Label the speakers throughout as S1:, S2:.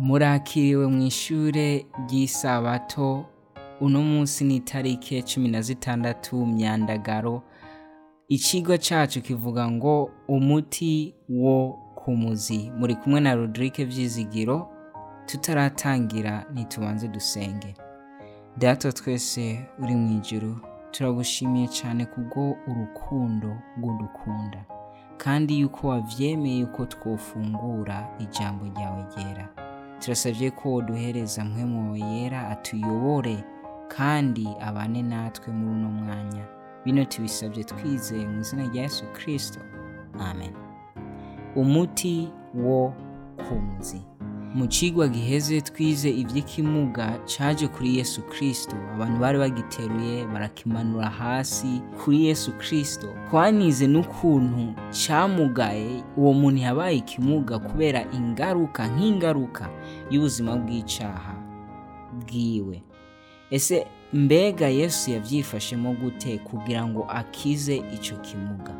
S1: murakiriwe mu ishure ry'isabato uno munsi ni itariki cumi na zitandatu myandagaro. Icigwa cacu kivuga ngo umuti wo ku muzi muri kumwe na Rodrigue Vyizigiro tutaratangira ntitubanze dusenge. Data twese uri mu ijuru turagushimiye cyane kubwo urukundo rw'udukunda. Kandi yuko wavyemeye yuko twofungura ijambo ryawe ryera. Turasabye ko woduhereza mpwemu wawe yera atuyobore kandi abane natwe muri uno mwanya. Bino tubisabye twizeye mu izina rya yesu kirisito amen. Umuti wo ku muzi mu cigwa giheze twize ivy'ikimuga caje kuri yesu kirisito abantu bari bagiteruye barakimanura hasi kuri yesu kirisito twanize n'ukuntu camugaye uwo muntu yabaye ikimuga kubera ingaruka nk'ingaruka y'ubuzima bw'icaha bwiwe. Ese mbega yesu yavyifashemo gute kugira ngo akize ico kimuga?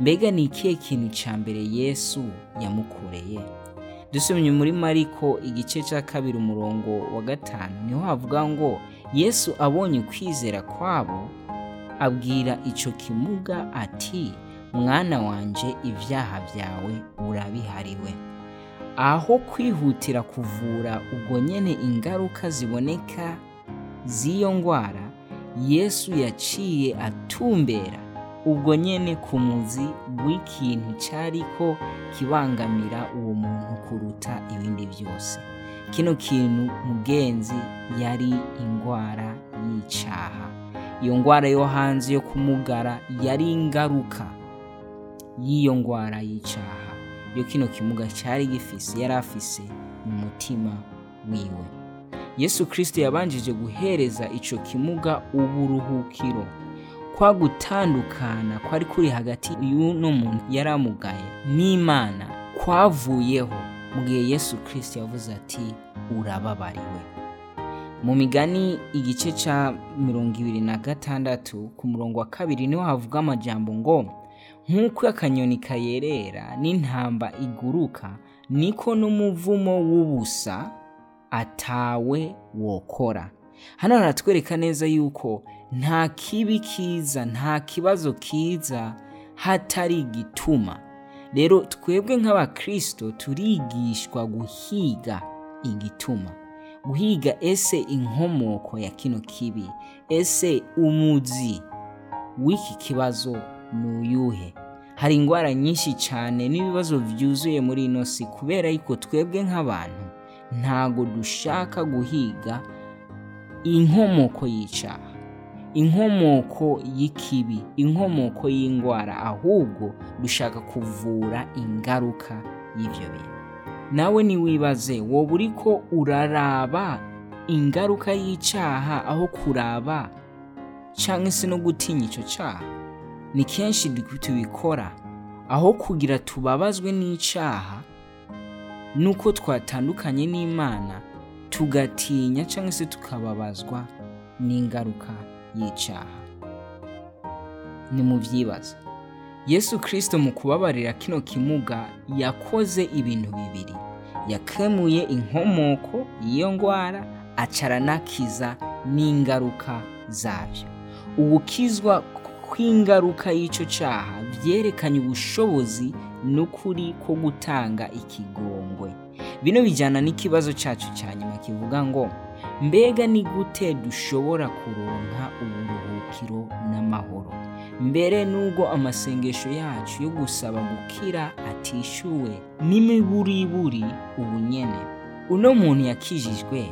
S1: Mbega ni ikihe kintu ca mbere yesu yamukoreye? Dusomye muri mariko igice cya kabiri umurongo wa gatanu ni ho havuga ngo yesu abonye ukwizera kwabo abwira ico kimuga ati mwana wanje ibyaha byawe urabihariwe. Aho kwihutira kuvura ubwo nyene ingaruka ziboneka z'iyo ngwara yesu yaciye atumbera ubwo nyene ku muzi w'ikintu cyariko kibangamira uwo muntu kuruta ibindi byose. Kino kintu mugenzi yari ingwara y'icaha iyo ngwara yo hanze yo kumugara yari ingaruka y'iyo ngwara y'icaha yo kino kimuga cyari gifise yari afise mu mutima wiwe. Yesu kirisito yabanjije guhereza ico kimuga uburuhukiro. Kwa gutandukana kwari kuri hagati y'uno muntu yari amugaye n'imana kwavuyeho mu gihe yesu kirisito yavuze ati urababariwe. Mu migani igice ca mirongo ibiri na gatandatu ku murongo wa kabiri ni ho havuga amajambo ngo nk'uko akanyoni kayerera n'intamba iguruka niko n'umuvumo w'ubusa atawe wokora. Hano haratwereka neza yuko nta kibi kiza nta kibazo kiza hatari igituma. Rero twebwe nk'abakristo turigishwa guhiga igituma. Guhiga ese inkomoko ya kino kibi? Ese umuzi w'iki kibazo ni uyuhe? Hari indwara nyinshi cyane n'ibibazo byuzuye muri ino si kubera yuko twebwe nk'abantu ntago dushaka guhiga inkomoko y'icyaha inkomoko y'ikibi inkomoko y'indwara ahubwo dushaka kuvura ingaruka y'ibyo bintu. Nawe niwibaze wowe uri ko uraraba ingaruka y'icyaha aho kuraba cyangwa se no gutinya icyo cyaha ni kenshi tubikora. Aho kugira tubabazwe n'icyaha nuko twatandukanye n'imana tugatinya cyangwa se tukababazwa n'ingaruka y'icyaha. Ni mu byibaza yesu kirisito mu kubabarira kino kimuga yakoze ibintu bibiri. Yakemuye inkomoko y'iyo ndwara acaranakiza n'ingaruka zabyo. Ubukizwa kw'ingaruka y'icyo cyaha byerekanye ubushobozi n'ukuri ko gutanga ikigongwe. Bino bijyana n'ikibazo cyacu cya nyuma kivuga ngo mbega ni gute dushobora kuronka uburuhukiro n'amahoro? Mbere n'ubwo amasengesho yacu yo gusaba gukira atishyuwe n'imiburiburi ubunyene uno muntu yakijijwe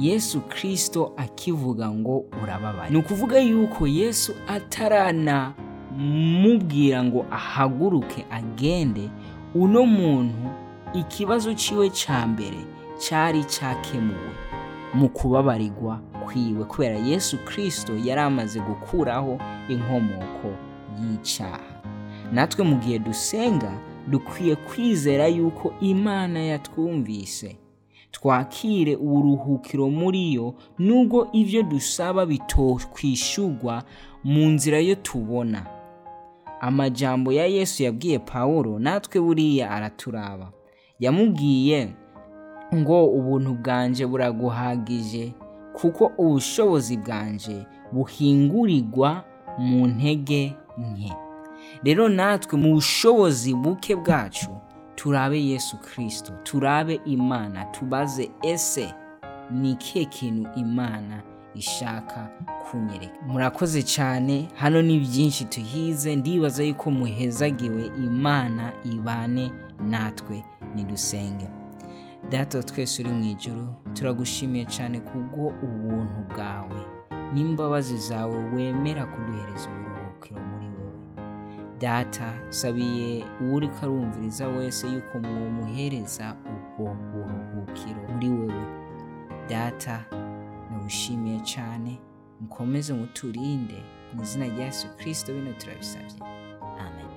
S1: yesu kirisito akivuga ngo urababaye ni ukuvuga yuko yesu ataranamubwira ngo ahaguruke agende uno muntu ikibazo ciwe ca mbere cyari cyakemuwe mu kubabarirwa kwiwe kubera yesu kirisito yari amaze gukuraho inkomoko y'icyaha. Natwe mu gihe dusenga dukwiye kwizera yuko imana yatwumvise. Twakire uburuhukiro muri yo nubwo ibyo dusaba bitokwishyurwa mu nzira yo tubona. Amajambo ya yesu yabwiye pawulo natwe buriya araturaba. Yamubwiye ngo ubuntu bwanje buraguhagije kuko ubushobozi bwanje buhingurirwa mu ntege nke. Rero natwe mu bushobozi buke bwacu turabe yesu kirisito turabe imana tubaze ese ni ikihe kintu imana ishaka kunyereka? Murakoze cyane hano ni byinshi tuhize ndibaza yuko muhezagiwe imana ibane natwe nidusenge. Data twese uri mu ijoro turagushimiye cyane kubwo ubuntu bwawe n'imbabazi zawe wemera kuduhereza uburuhukiro muri wowe. Data sabiye uri karumviriza wese yuko mwumuhereza ubwo buruhukiro muri wowe. Data nagushimiye cyane mukomeze muturinde mu izina rya yesu kirisito bino turabisabye. Amen.